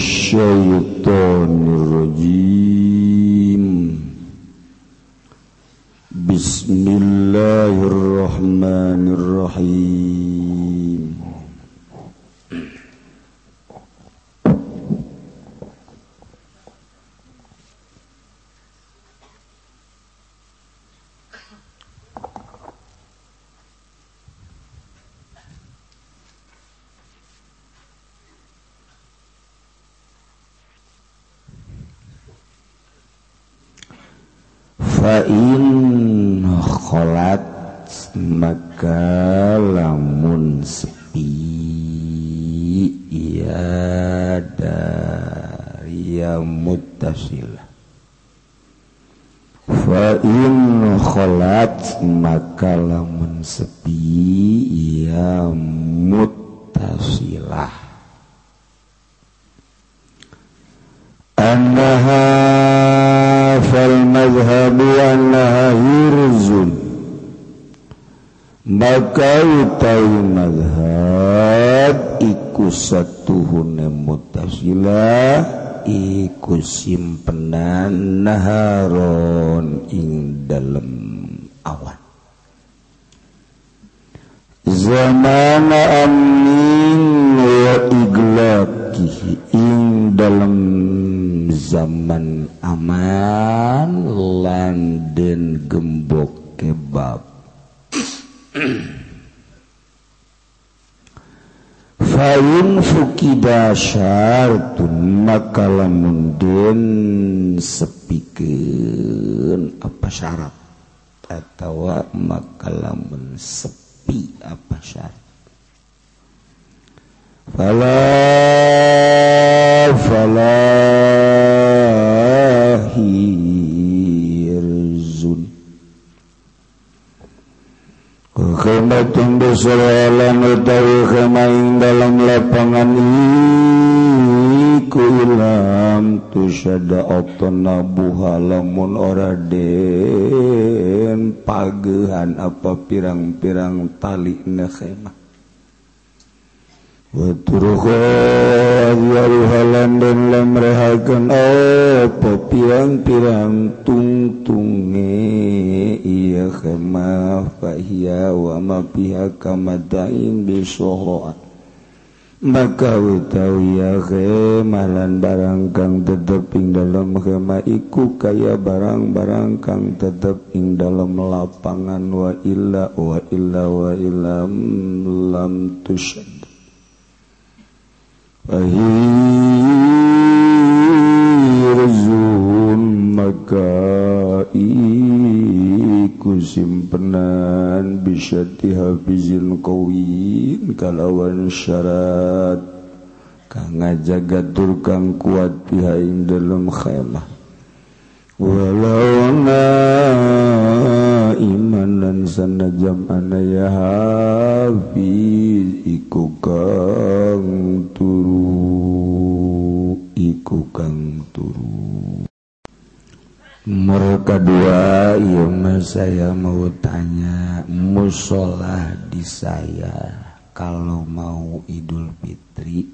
الشيطان بسم الله الرحمن الرحيم. الهوائي madhab iku satuhune mutasila iku simpenan naharon ing dalem lamunnden sepiken apa syarat? Atau maka lamun sepi apa syarat? Fala falahi kema bisra alam utawi khaymain dalam lapangan iku ilam tusyada otona buha lamun ora den. Pagehan apa pirang-pirang tali na Waturhalan dan lamrehakan apa pirang-pirang tungtunge? Iya kemah fahiya wa ma pihak kamadain bisohroat. Maka utawi ya khemah barang kang tetep ing dalam khemah iku kaya barang-barang kang tetep ing dalam lapangan wa illa wa illa wa illa lam tusyad Ahirun maka iku simpenan bisa dihafizin kawin kalawan syarat. Kang ngajaga turkang kuat pihain dalam khemah. Walau na iman dan sana jam anaya hafiz. iku kang turu iku kang turu. Mereka dua ya mas saya mau tanya musolah di saya kalau mau Idul Fitri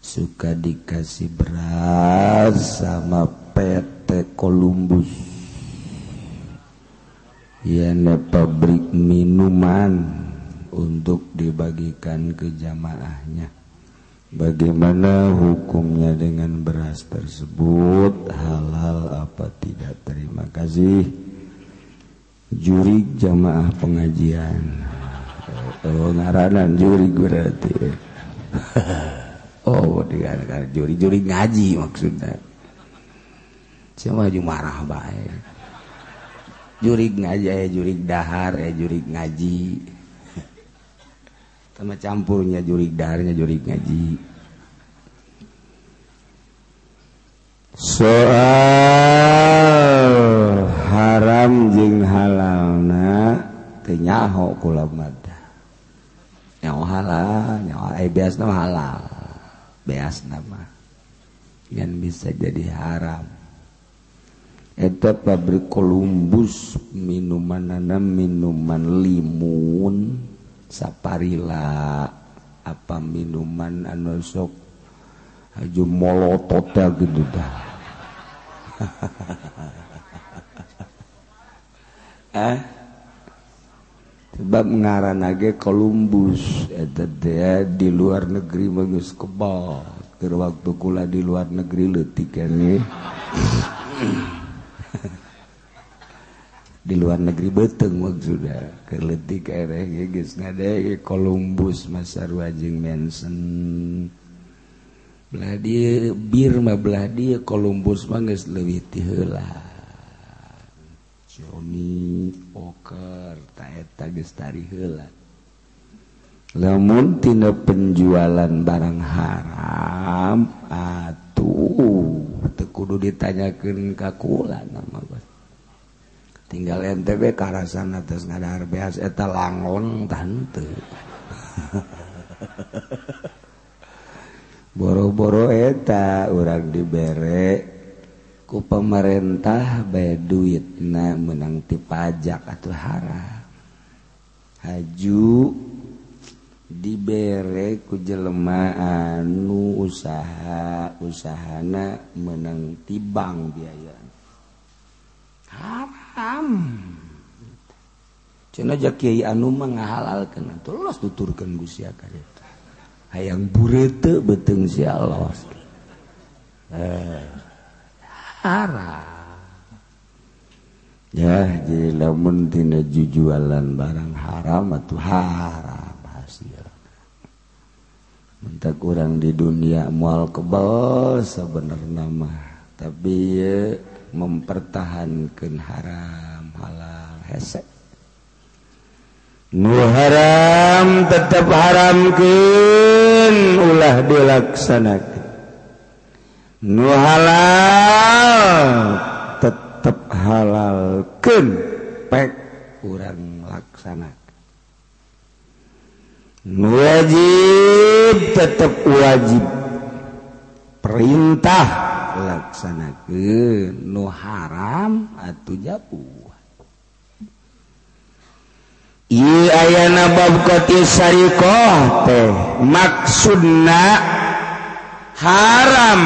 suka dikasih beras sama PT Columbus. Ya pabrik minuman. Untuk dibagikan ke jamaahnya. Bagaimana hukumnya dengan beras tersebut? Halal apa tidak? Terima kasih. Juri jamaah pengajian. Oh ngaranan juri berarti. Oh dikatakan juri juri ngaji maksudnya. Cuma marah baik. Jurig ngaji jurig dahar jurig ngaji. sama campurnya jurig darahnya jurig ngaji. Soal haram jeng halalna tenyaho kula mada. Nyaho halal nyaho eh biasna halal. Biasna mah. Yang bisa jadi haram. Eta pabrik Columbus minuman nana minuman limun. saparila apa minuman anu sok haju molotota gitu dah. Eh? Sebab ngaran aja Columbus eta teh di luar negeri manggeus kebal. Keur waktu kula di luar negeri leutik ini di luar negeri beteng geus keletik Columbus masa wajing Manson. Bladi Birma dia Columbus manggis lebih tihela Johnny Oker taeta geus tari heula. Lamun tina penjualan barang haram atuh teu kudu ditanyakeun ka kula nama bos tinggal NTB karasan atas ngadar beas eta langon tante. Boro-boro eta urang dibere ku pemerintah bae duitna menang ti pajak atau haram haju dibere ku jelema anu usaha usahana menang tibang biaya haram haram Kyai anu menghalalkan terus tuturkan Gusia kareta hayang burete beteng si Allah eh, haram ya jadi lamun jujualan barang haram atau haram hasil minta kurang di dunia mual kebal sebenar nama tapi ya mempertahankan haram halal hesek nu haram tetap haramkan ulah dilaksanakan nu halal tetap halalkan pek kurang laksanakan nu wajib tetap wajib. Perintah. laksanakan nu haram atau jabu aya maksudna haram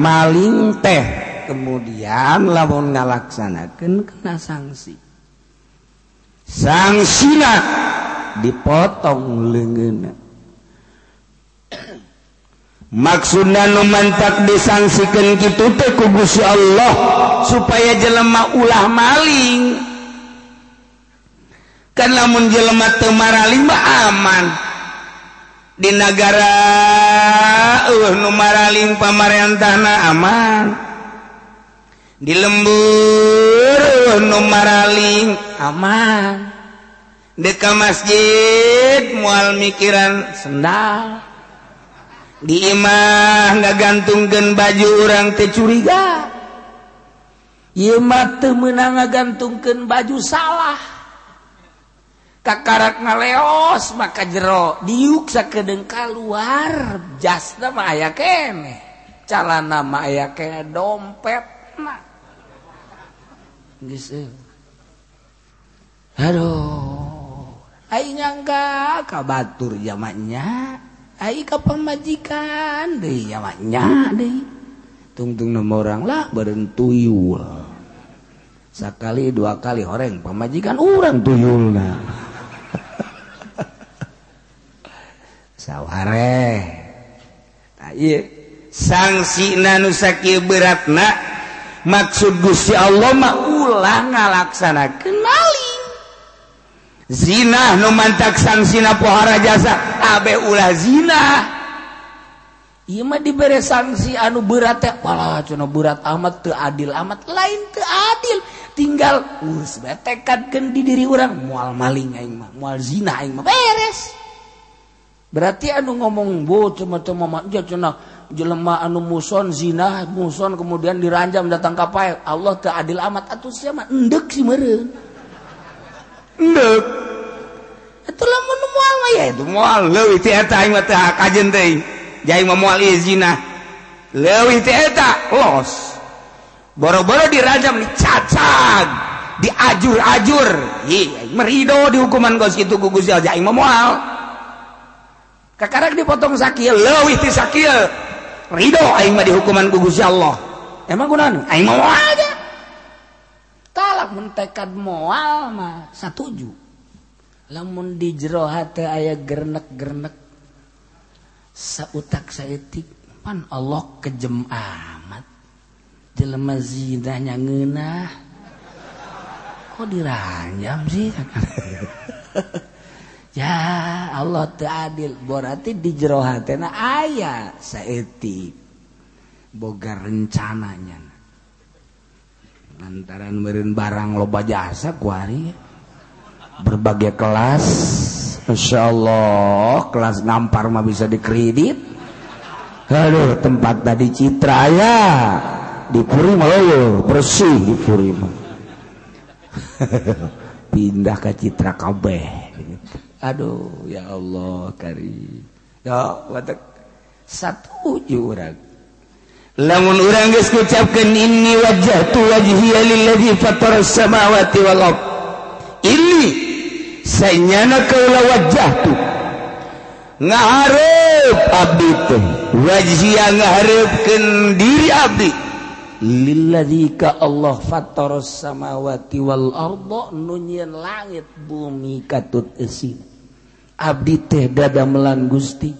maling teh. Kemudian lamun ngalaksanakan kena sanksi sanksina dipotong lengan maksudna numantak disangsikan gitu teh ku Gusti Allah supaya jelema ulah maling. Kan lamun jelema teu maraling mah aman. Di negara eueuh nu maraling pamarentahna aman. Di lembur uh numaraling aman. Di masjid moal mikiran sendal. dimah nggak gantungkan baju orang teh curiga Yema menang gantungkan baju salah kakarat ngaleos maka jero diuksa kedengka luar jas nama aya kene calon nama aya kene dompet nah. Gitu. Aduh, ayo nyangka kabatur zamannya. ka pemajikan nyawanya tungtung nomor orang lah tuyul. Sekali dua kali orang pemajikan orang tuyul nah sawware sanksi nanusaki beratna maksud Gusti Allah ulang ngalaksana kenali zina nu mantak sangsina pohara jasa. Abe ulah zina. Ima diberi sanksi anu berat ya Walah cuna berat amat tuh adil amat. Lain tuh adil. Tinggal urus betekadkan di diri orang mual maling aing mah mual zina aing mah. Beres. Berarti anu ngomong bo cuma cuma manja cuna. Jelema anu muson zina muson kemudian diranjam datang kapai Allah tuh adil amat. Atuh siapa endek sih meren boro-boro dirajam dicacag diajur-ajur. Merido di hukuman gos itu gugus ya jaim memual kakarak dipotong sakit leuwih sakit Ridho aing mah di hukuman gugus Allah. Emang kunaon? aing memual aja. Talak mun tekad moal mah satuju. Lamun di jero hate aya gernek-gernek sautak saeutik pan Allah kejem amat. Jelema zinahnya ngeunah. Kok diranjam sih? ya Allah adil berarti di jero hatena aya saetik boga rencananya lantaran meureun barang loba jasa kuari berbagai kelas Masya Allah kelas nampar mah bisa dikredit. Aduh tempat tadi citra ya. Di Puri mah bersih di Puri mah. Pindah ke citra kabeh. Aduh ya Allah kari ya watak. Satu orang lamun urang geus ngucapkeun inni wajjahtu wajhiya lillazi fatara samawati wal ard. Inni sanyana kaula wajjahtu. Ngahareup abdi teh. Wajhiya ngahareupkeun diri abdi. Lillazi ka Allah fatara samawati wal ard nunyin langit bumi katut esin abdi teh dada melan Gusti.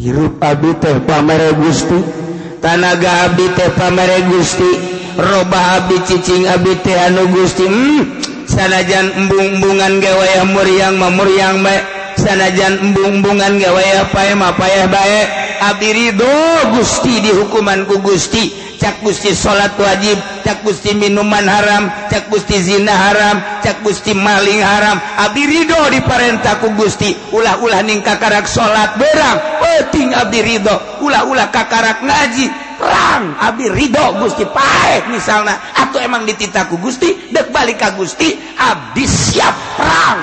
Hirup abdi teh pamere Gusti. tanaga Abdi teh pamere Gusti roba Abdi cicing Abi teh anu Gusti hmm, sanajan embung-embungan gawaya muriang mah muriang bae sanajan embung-embungan ge waya pae mah pae bae. Abdi ridho Gusti di hukuman ku Gusti. cak Gusti salat wajib cak Gusti minuman haram cak Gusti zina haram cak Gusti maling haram. Abdi Ridho diperintahku Gusti. Ulah-ulah ning kakarak salat berang. Penting Abdi Ridho. Ulah-ulah kakarak ngaji perang. Abdi Ridho Gusti. Paek misalnya atau emang dititaku Gusti? Dek balik ka Gusti Abdi siap perang.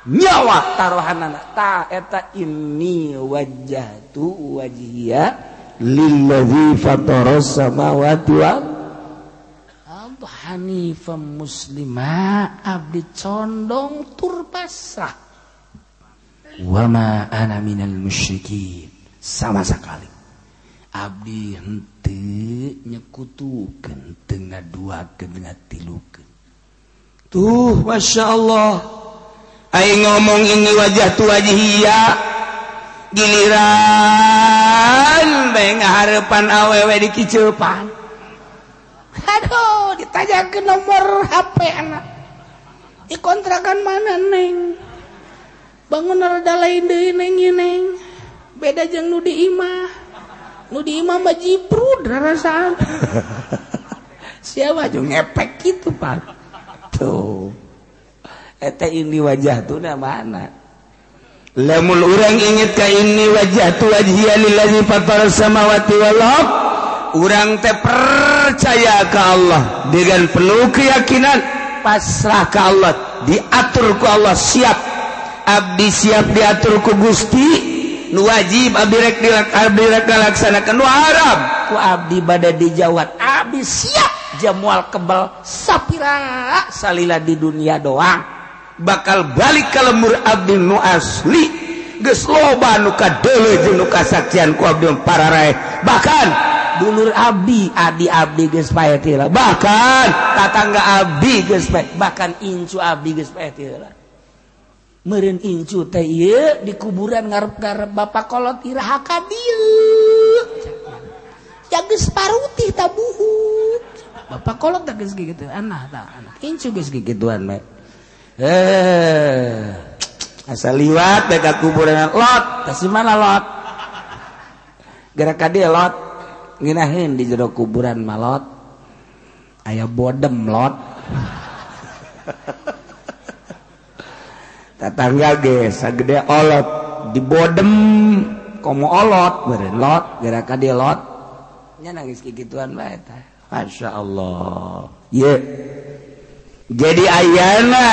Nyawa taruhan anak ta eta ini wajah tu wajihia lillazi fataras samawati wal hanifam hanifah muslimah abdi condong tur pasrah wa ma ana minal musyrikin. Sama sekali. Abdi henteu nyekutukeun teu ngaduakeun ngatilukeun tuh masyaallah aing ngomong ini wajah tu wajhiya giliran ngaharepan awewe di dikicilpan Aduh ditanya ke nomor HP anak. Dikontrakan mana neng? Bangun rada lain deui neng neng. Beda jeung nu di imah nu di imah mah jibrud rasa siapa jeung ngepek kitu pak? Tuh. Eta ini wajah tuh mana lemul urang inget ka ini wajah tu wajhi fatar samawati wal urang teh percaya ke Allah dengan penuh keyakinan. Pasrah ke Allah diatur ku Allah siap. Abdi siap diatur ku Gusti. Nu wajib abdi rek abdi rek laksanakeun nu haram ku abdi bada dijawat abdi siap jamual kebal sapira salila di dunia doang. Bakal balik kalau lemur Abdi nu asli geus loba nu kadeuleu jeung nu kasaksian ku Abdi pararae. Bahkan dulur Abdi adi Abdi geus bahkan tatangga Abdi geus bahkan incu Abdi geus pae incu teh ieu di kuburan ngarep-ngarep bapak kolot iraha ka dieu ya geus paruti tabuhut bapak kolot teh geus kitu anak tah anak incu geus kikituan mah eh asal liwat mereka kuburan lot. Kasih mana lot? Gerak dia lot. Nginahin di jero kuburan malot ayah bodem lot. Tetangga ge sagede olot. Di bodem komo olot. Beren lot. Gerak dia lot. Nya nangis kikituan bae Masya Allah. Ye. yeah. jadi ayana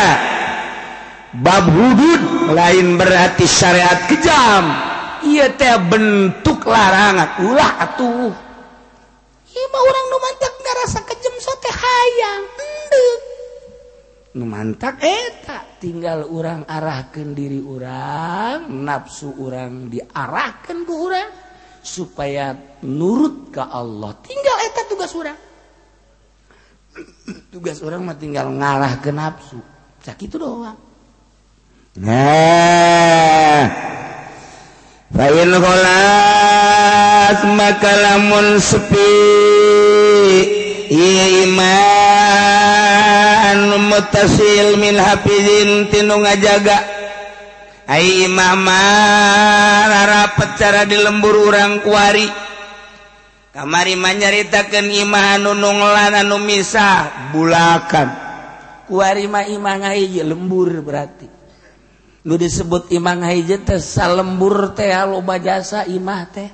bab hudud lain berarti syariat kejam. Iya teh bentuk larangan. Ulah atuh. Ima orang numantak ngerasa kejam sote hayang. Endek numantak eta tinggal orang arahkan diri orang nafsu orang diarahkan ke orang supaya nurut ke Allah. Tinggal eta tugas orang tugas orang mah tinggal ngalah ke nafsu. Sakit itu doang. Nah. Fa'in kholas maka lamun sepi. Iya iman mutasil min hafizin tinu ngajaga. Ai imama rara cara di lembur orang kuari. kamari menyaritakan imah nunung lana numisah bulakan. Kuarima imang hiji lembur berarti. Nu disebut imang hiji teh salembur teh loba jasa imah teh.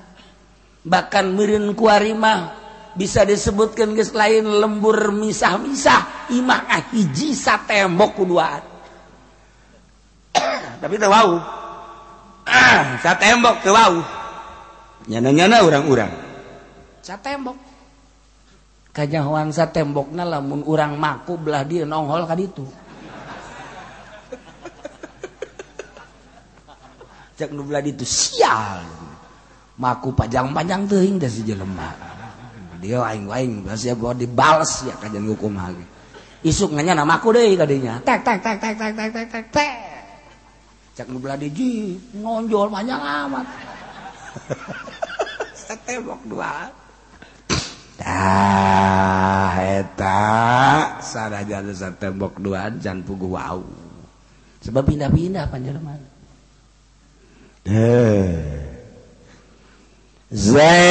Bahkan meureun kuarima bisa disebutkan geus lain lembur misah-misah imang hiji satembok kuduaan tapi teu wau. Ah satembok teu wau. Nyana-nyana urang-urang. tembok. Kanyawansa tembok na lamun urang maku belah dia nonghol kan itu cek nu belah itu sial. Maku panjang-panjang teuing da si jelema. Dia aing-aing belah sia bawa dibales ya kajian hukum lagi isuk nanya nama aku deh kadinya tek tek tek tek tek tek tek tek tek. Cek nu belah di ngonjol panjang amat. Tembok dua. Dah eta. Saraja setembok dua jan pugu wau. Sebab pindah-pindah panjaman deh Zain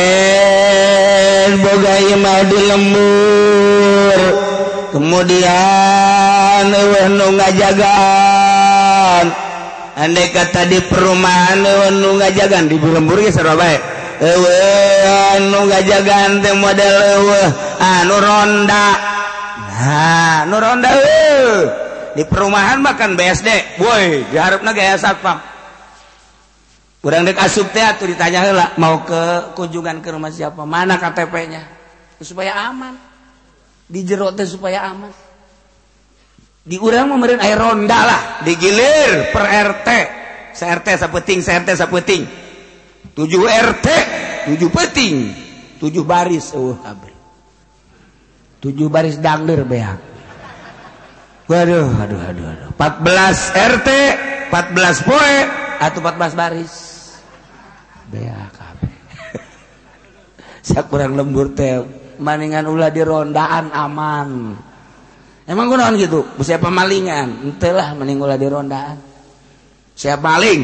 boga imah di lembur. Kemudian eueuh nu ngajagaan andai kata di perumahan nu ngajagan di Bulembur ge Surabaya eueuh anu ngajagan teh model eueuh anu ronda. Nah anu ronda eueuh di perumahan makan BSD boy diharapna gaya satpam urang dek asup teh atuh ditanya heula mau ke kunjungan ke rumah siapa? Mana KTP-nya supaya aman. Di jero teh supaya aman. Di urang memerin air ronda lah. Digilir per RT se RT sapeting se RT sapeting. 7 RT 7 peting 7 baris uh, 7 baris dangder beak. Waduh aduh aduh aduh. 14 RT 14 poe atau 14 baris. Beak saya kurang lembur teh maningan ulah di rondaan aman. Emang gue naon gitu? Siapa malingan? Entahlah mending ulah di rondaan. Siapa maling?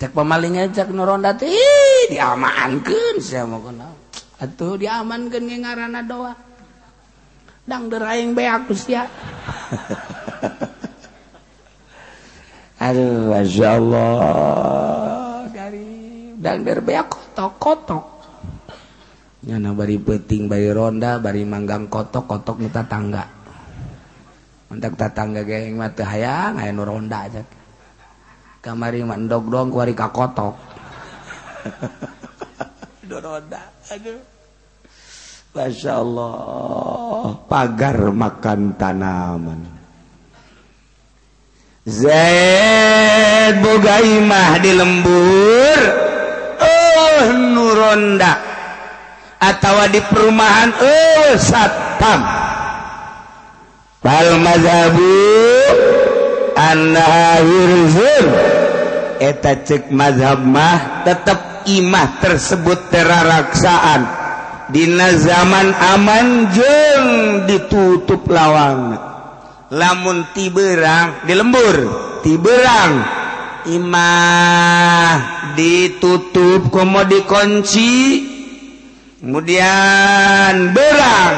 cek pemalingnya cek nuronda teh diamankan saya mau kenal atuh diamankan ngarana doa. Dang deraing beak ya aduh masya Allah. Dari dang der beak kotok kotok nyana bari peting bari ronda bari manggang kotok kotok minta tangga mentak tatangga geng mata hayang hayang ronda aja kamari mandog dong kuari kakotok. Doroda aduh. Masya Allah. Pagar makan tanaman. Zaid boga imah di lembur. Oh nuronda. Atau di perumahan oh satpam bal mazhabu annaha hirzur eta cek mazhab mah tetap imah tersebut teraraksaan. Dina zaman aman jeng ditutup lawang. Lamun tiberang di lembur tiberang imah ditutup komo dikunci kemudian berang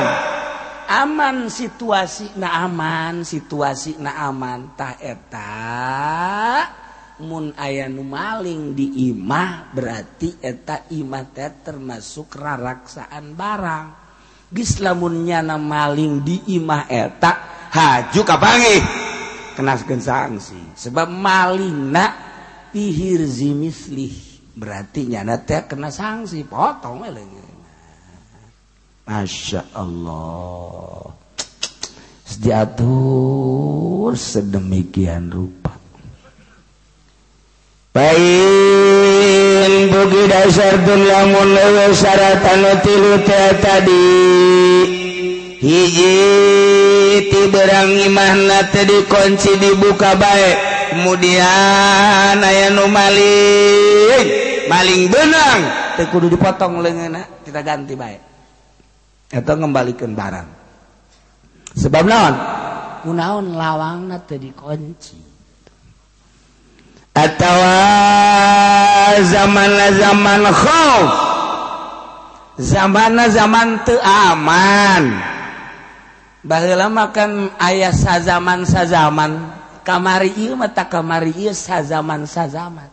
aman situasi na aman situasi na aman tah eta. mun aya nu maling di imah berarti eta imah teh termasuk raraksaan barang. Geus lamun nyana maling di imah eta haju ka pangi kenaskeun sanksi sebab malingna pihir zimislih berarti nyana teh kena sanksi potong leungeun Masya Allah. Diatur sedemikian rupa. Pain bugi dasar dan lamun lewe saratan tilu teh tadi. Hiji ti berang imahna teh dikunci dibuka baik Kemudian aya nu maling. Maling benang. Teh kudu dipotong leungeunna kita ganti baik Atau ngembalikan barang. Sebab naon? Kunaon lawangna teh dikunci? Atawa zaman zaman khauf. Zamana zaman teu aman. Baheula makan aya sazaman sazaman kamari ieu mata kamari ieu sazaman sazaman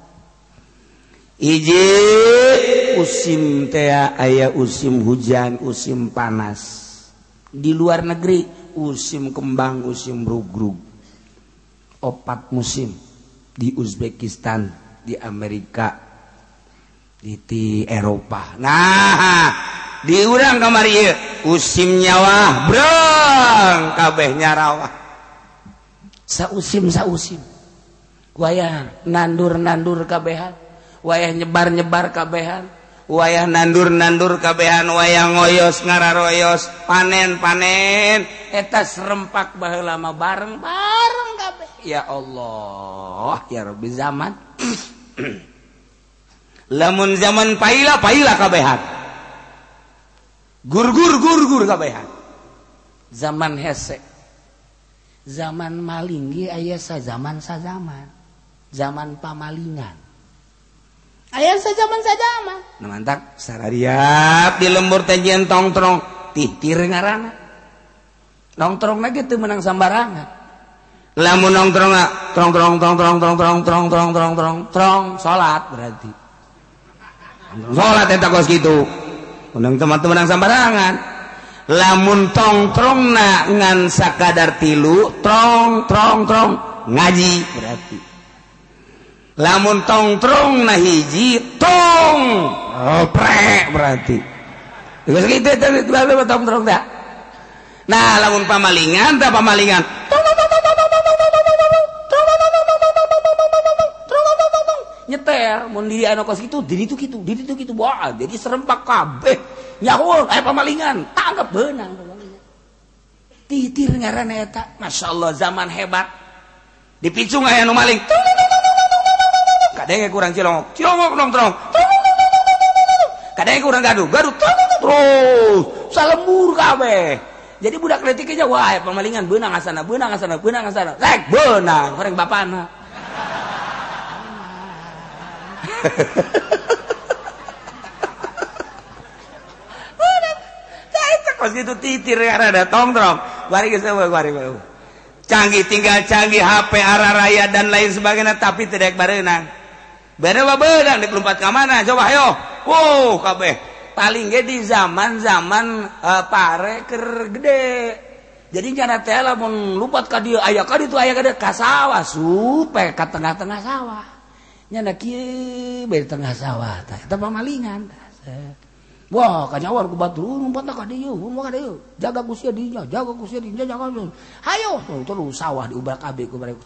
Iji usim teh aya usim hujan usim panas. Di luar negeri usim kembang usim rugrug. Opat musim. di Uzbekistan di Amerika di Eropa. Nah diurang kamari usim nyawa brong kabeh nyarawah sausim sausim. Wayah nandur nandur kabehan wayah nyebar nyebar kabehan. wayah nandur-nandur kabehan wayang ngoyos ngararoyos. Panen panen. Eta serempak bah lama bareng bareng kabeh. Ya Allah ya Rabbi zaman. Lamun zaman paila paila kabehan. Gur gur gur gur kabehan. Zaman hese. Zaman maling ge aya sa zaman sa zaman. Zaman pamalingan. Aya zaman saja mantap sarariap di lembur tejian tongtrong titir ngarana nongtrong lagi tuh menang sambarangan lamun nongtrong nggak trong trong trong trong trong trong trong trong trong trong trong sholat berarti sholat eta kos gitu menang teman-teman menang sambarangan lamun tongtrong na ngan sakadar tilu trong trong trong ngaji berarti lamun tongtrong nah hiji tong oh, prek berarti terus gitu terus lalu tongtrong tak nah lamun pamalingan tak pamalingan nyetel mun di anu kos gitu diri itu gitu diri itu gitu wah jadi serempak kabeh nyahul eh pamalingan tanggap benang titir ngaran eta masyaallah zaman hebat dipicu aya nu maling tuh kadang kurang cilongok. Cilongok nongkrong kadang kurang gaduh gaduh. Terus salembur kabe jadi budak letik aja wah pemalingan benang asana benang asana benang asana. Rek benang orang bapana Pas itu titir ada tongtrong. Bari semua, bari Canggih tinggal canggih HP arah raya dan lain sebagainya tapi tidak barenang. bedang 24 ke mana coba ayo. Wow kabeh. Paling di zaman-zaman eh, uh, pareker gede. Jadi cara tela lupat ka dia aya ka itu aya gede ka sawah supe ka tengah-tengah sawah. Nyana kieu be tengah sawah tah eta pamalingan wah kanyawan ku batur uh, numpat ka dieu uh, mun ka dieu jaga kusia dinya jaga kusia dinya jaga hayo terus sawah diubrak kabeh ku mereka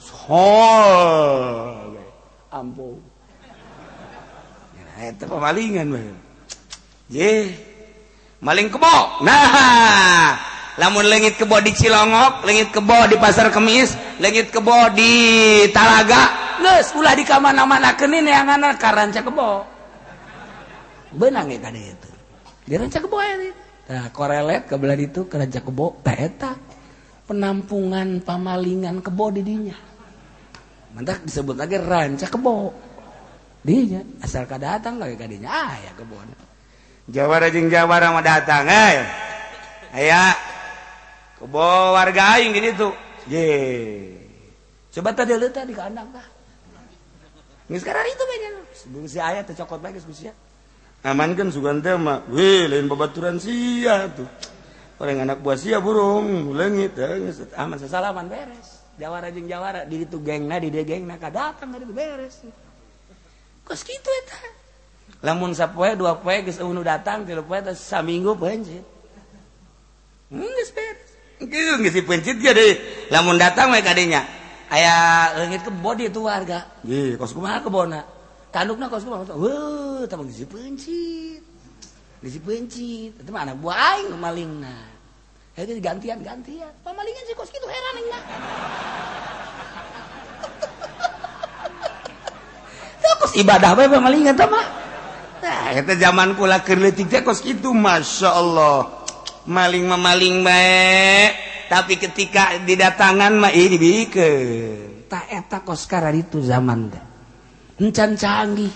ampun. Pemalingan maling kebo nah. Namun legit kebo di Cilongok legit kebo di pasar kemis legit kebo di Talaga. Ulah di kamana-mana kenin yang anak karanca kebo benang ya kan itu. Di ranca kebo ya nah korelet kebelah itu keranca kebo peta penampungan pamalingan kebo di dinya. Mantap disebut lagi ranca kebo dinya asal ka datang lagi kadinya aya ah, kebon Jawara jeung Jawara mah datang eh. Aya kebo warga aing gitu tuh. Ye. Coba tadi lu tadi kandang tah geus sekarang itu bae sebelum si aya teh cokot bae geus gusia amankeun sugan teh mah weh lain babaturan sia tuh. Orang anak buah sia burung leungit eh, aman sasalaman beres. Jawara jeung Jawara di ditu gengna di dia gengna ka datang ditu beres. tuh. lamun sapoe dua poe geus eueuh datang tilu poe teh saminggu pencit. Hmm, geus beres. Kieu geus pencit ge deui. Lamun datang we kadinya aya leungit ke bodi tu warga. Ge kos kumaha kebona. Tandukna kos kumaha. weh tamang geus pencit. Geus pencit. Eta mah anak buah aing malingna. Heuh gantian-gantian. Pamalingan si kos kitu heran aing mah. kos ibadah bae pamalingan tah mah. Nah, eta zaman kula keur leutik teh kos kitu masyaallah. Maling memaling bae. Tapi ketika didatangan mah ini bikeun. Ta eta kos karar itu zaman teh. Encan canggih.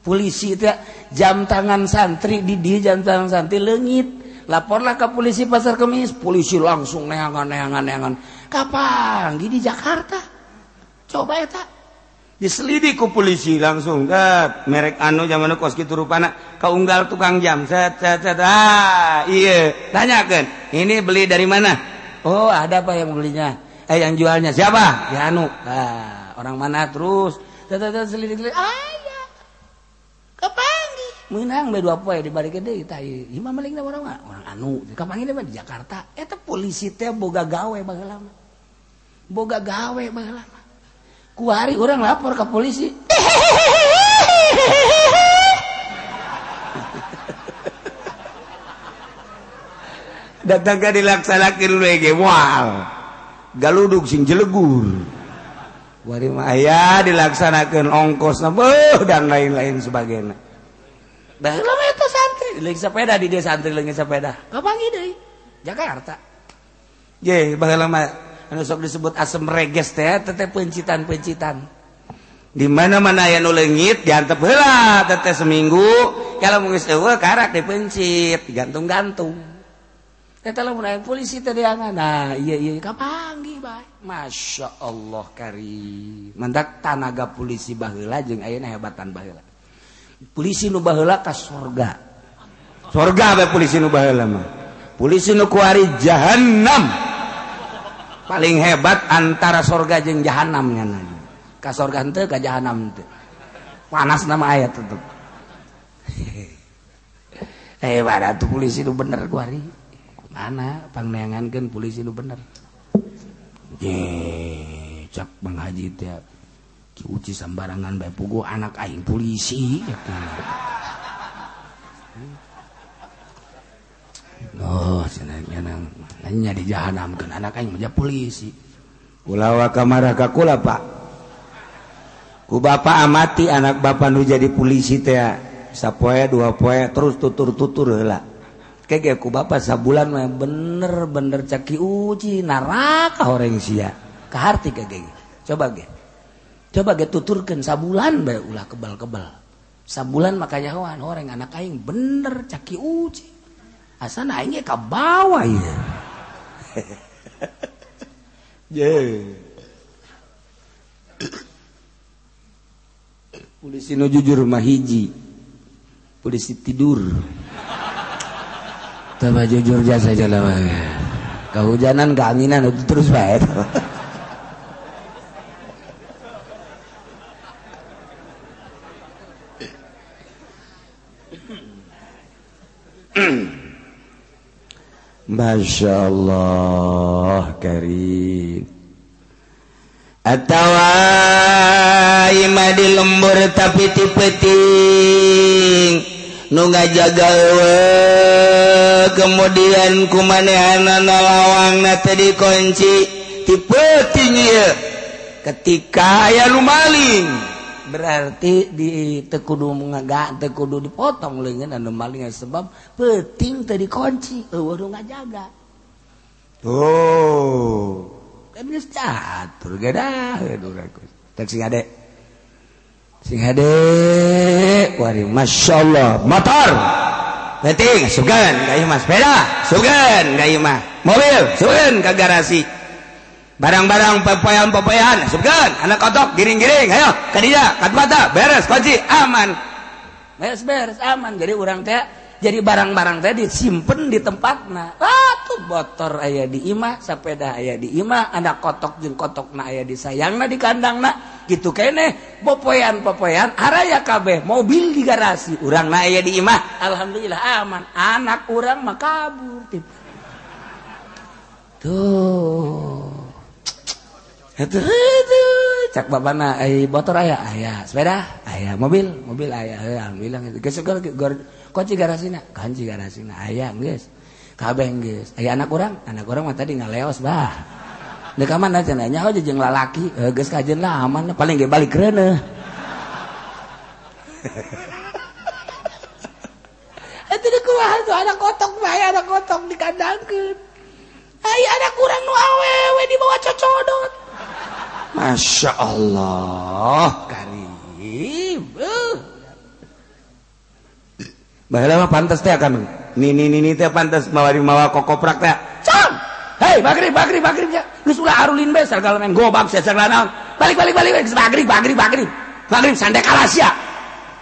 Polisi teh jam tangan santri di dia jam tangan santri leungit. Laporlah ke polisi pasar kemis, polisi langsung neangan neangan neangan. Kapan? Di Jakarta. Coba ya tak. diselidiku polisi langsung. Dat merek anu zaman koski turupana keunggal tukang jam. Set set set. Ah iya. Tanyakan ini beli dari mana? Oh ada apa yang belinya. Eh yang jualnya. Siapa? Ya anu. Ah, orang mana? Terus. Set set selidik selidik ayah kepangi menang dua poe di balik gede kita imam maling orang orang anu. Kepangi mah di Jakarta. Eta polisi teh boga gawe bagelama boga gawe bagelama kuari orang lapor ke polisi. Datang ke dilaksanakan lagi mual galuduk sing jelegur. Wari maya dilaksanakan ongkos nabuh dan lain-lain sebagainya. Dah lama itu santri. Lagi sepeda di dia santri lagi sepeda. Kapan ini Jakarta. Ye, lama sok disebut asem reges teh teteh pencitan-pencitan di mana-mana aya nu leungit diantep heula teteh seminggu. Kalau mungkin eueuh karak dipencit digantung-gantung. Teteh lamun aya polisi teh diangan nah iya iya kapanggi bae? Masya Allah karim. Mendak tanaga polisi baheula jeung ayeuna hebatan baheula. Polisi nu baheula ka sorga. Sorga bae polisi nu baheula mah. Polisi nu kuari jahannam. paling hebat antara sorga jeng jahanamnya nanya ka sorga ente ka jahanam ente panas nama ayat itu eh pada tuh polisi itu bener kuari mana pangneangan kan polisi itu bener? Ye cak bang haji tiap uci sembarangan bae pugu anak aing polisi Oh, senangnya nang. hanya di anak aing menjadi polisi. Kulawa kamar kakula pak. Ku bapak amati anak bapak nu jadi polisi teh sapoe dua poe terus tutur-tutur lah kege ku bapak sabulan mah bener-bener caki uji naraka orang sia. Kaharti kege coba ge. Coba ge tuturkan sabulan bae ulah kebal-kebal. Sabulan makanya hewan orang anak aing bener caki uji. Asana aing ke bawah ya polisi nu jujur mah hiji. Polisi tidur. Tambah jujur jasa jalan kehujanan keanginan itu terus baik Masya Allah Karim. Atawaima di lembur tapi tipeting. Nu ngajaga kemudian kumanehanan lawang tadi kunci tipe tinggi ketika aya lu maling. berarti di tekudu mengaga tekudu dipotong lengan anu maling sebab penting tadi kunci eueuh ngajaga. Oh. Tuh tapi geus catur gedaheun urang tak sing ade sing ade wari masyaallah motor. Penting sugan ka ieu mah sepeda sugan ka ieu mah mobil sugan ka garasi. barang-barang pepoyan-pepoyan sugeng anak kotok giring-giring ayo kadinya kat mata beres kunci aman. Beres beres aman. Jadi orang teh jadi barang-barang teh disimpen di tempat nah tuh botor ayah di imah sepeda ayah di imah anak kotok jeng kotok na ayah disayang na di kandang na gitu kene popoyan popoyan araya kabeh mobil di garasi orang na ayah di imah. Alhamdulillah aman. Anak orang mah kabur tuh. motor aya aya sepeda aya mobil mobil ayaah bilang koci garasina kanji garasina aya geus kabeh geus aya anak urang anak urang mah tadi ngaleos bah dek mana cenanya aja jeung lalaki e, geus kajen lah aman paling ge balik reuneuh Itu di keluar tuh anak kotok bahaya anak kotok dikandangkan. Ayah anak kurang nu awewe dibawa cocodot. Masya Allah Karim Baiklah mah pantas teh akan nini nini teh pantas mawari mawa kokoprak teh. Cam. Hei magrib, magrib, maghrib ya. Geus ulah arulin bae sagala main gobak sia sagala naon. Balik balik balik geus magrib, magrib. Magrib Maghrib sande kalas ya.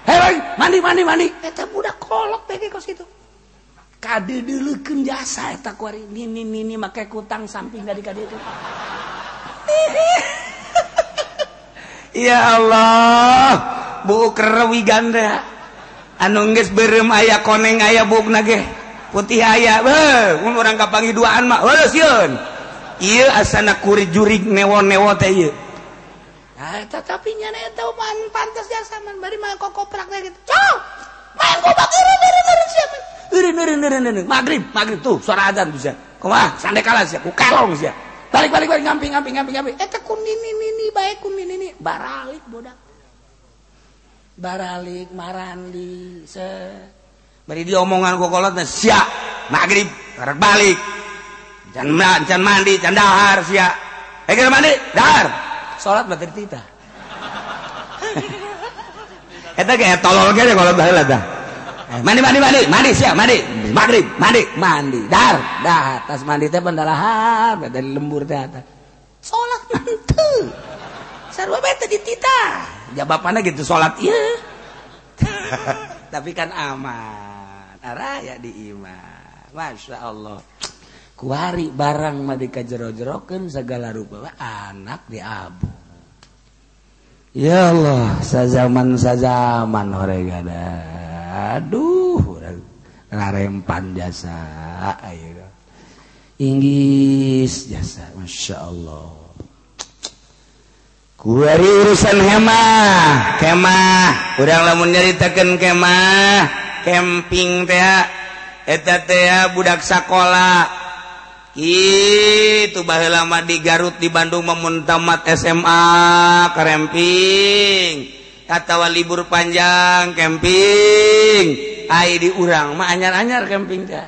Hei balik mandi mandi mandi. Eh, eta budak kolok teh ke kos itu. Kade deuleukeun jasa eta kuari nini nini make kutang samping dari kade itu. Ya Allah bukerwi ganda anungis berem aya koneng aya buk nage putih aya orang kapangi duaan mah iya asana kuri jurig newon newo teh Nah, tetapi nyana itu man pantas ya man bari mah kok koprak gitu. Cok, Main gobak ireun ireun ireun siapa? Ireun ireun ireun ireun. Magrib, magrib tuh suara azan bisa. Kumaha? Sande kalah sia, ku kalong sia. Balik balik balik. Ngamping ngamping ngamping ngamping eh kun ini ini baik kun ini ini baralik bodak. Baralik marandi se. Bari dia omongan gua kolot sia. Maghrib karek balik. Can can mandi can dahar sia. Eh kira mandi dahar. Sholat batir tita. Eta kayak tolol gede kalau baheula dah. Mandi mandi mandi. Mandi siap mandi. Maghrib mandi. Mandi. Dar. Dah tas mandi teh pendalahar dari lembur teh sholat nanti sarwa bete di tita. Jawabannya gitu sholat iya. Tapi kan aman. Araya di iman. Masya Allah. Kuari barang mah dikajero-jerokeun segala rupa. Anak di abu ya Allah sazaman sazaman horegada aduh rempan jasa Inggris jasa Masya Allah. Kuari urusan hemah kemah. Kurang lamun nyaritakan kemah camping teh eta teh budak sekolah itu baheula lama di Garut di Bandung memuntamat SMA keremping katawa libur panjang camping. Ai di urang mah anyar-anyar camping teh.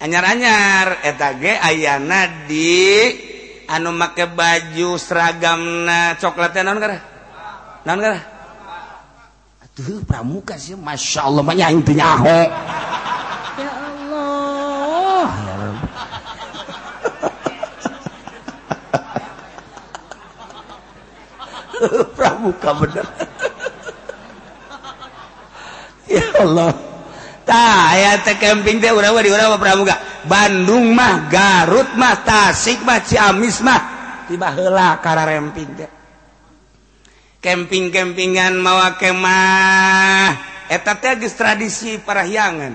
Anyar-anyar. Eta ge ayana di anu make baju seragamna coklat teh naon kara naon kara atuh pramuka sih masya Allah mah nyaing teu nyaho. Ya Allah. Ya Allah pramuka bener. Allahtahpingmuga Bandung mah Garut mah Tasik mah Ciamis mah. Tiba hela kararemping teh. Camping-kempingan mawa kemah eta teh geus tradisi parahyangan.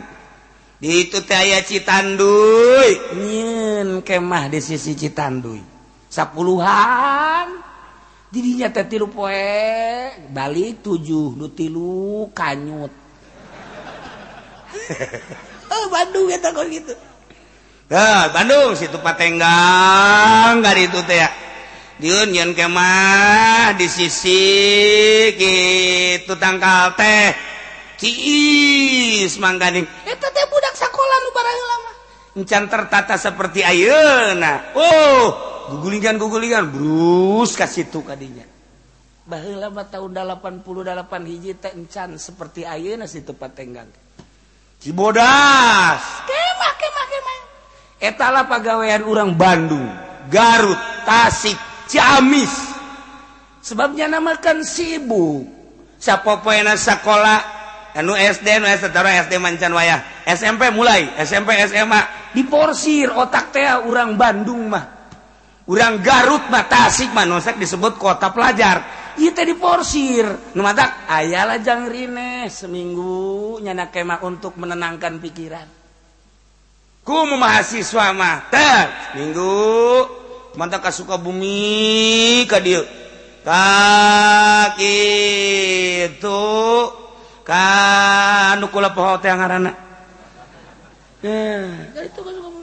Di itu teh aya Citanduy nyeun kemah di sisi Citanduy sapuluhan. Didinya teh tilu poe. Balik tujuh nu tilu kanyut. oh, Bandung eta kon gitu. Nah, Bandung situ Patenggang gak itu teh. Dieun nyeun kemah di sisi kitu tangkal teh. Ciis mangganing. Eta teh budak sakola nu barang lama. Encan tertata seperti ayeuna. Oh, gugulingan-gugulingan brus ka situ kadinya. Baheula mah tahun 88 hiji teh encan seperti ayeuna situ Patenggang. Cibodas. Etala pegawaian orang Bandung Garut Tasik Ciamis. Sebabnya namakan sibuk. Sapopoena sekolah anu SD anu SD SD mancan wayah SMP mulai SMP SMA diporsir otak teh orang Bandung mah. Orang Garut mah Tasik mah nosek disebut kota pelajar. kita diporsir. Numatak ayalah jang rine seminggu nyana kemah untuk menenangkan pikiran. Ku mahasiswa mah teh minggu mantap ka Sukabumi ka dieu ka kitu ka nu kula poho teh ngaranna eh. ka Sukabumi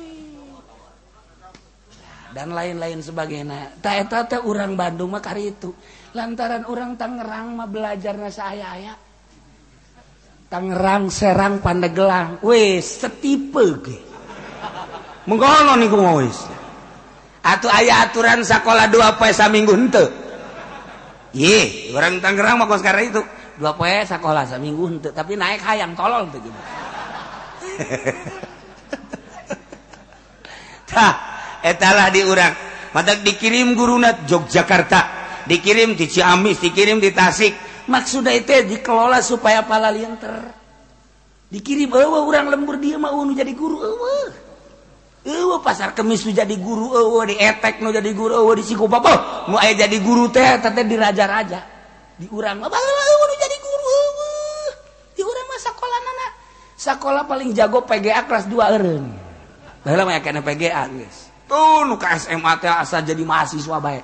dan lain-lain sebagainya. Tak eta teh urang Bandung mah kari itu. lantaran orang Tangerang mah belajar nasa ayah ayah Tangerang Serang Pandegelang. Wes setipe ge. Mengkono niku mau wis. Atuh aya aturan sekolah dua poe saminggu henteu. Ye orang Tangerang mah sekarang itu. Dua poe sekolah saminggu henteu tapi naik hayang tolol tuh gitu tah etalah diurang. Mata dikirim gurunat Yogyakarta. Dikirim di Ciamis, dikirim di Tasik. Maksudnya itu dikelola supaya pala lienter. Dikirim, oh, orang lembur dia mau jadi guru, oh. Eueuh pasar kemis nu jadi guru eueuh di etek nu jadi guru eueuh di Sikupapa nu aya jadi guru teh teh di raja-raja di urang mah eueuh nu jadi guru eueuh di urang mah sakolanana sakola paling jago PGA kelas 2 eureun baheula mah kena PGA geus tuh nu ka SMA teh asa jadi mahasiswa bae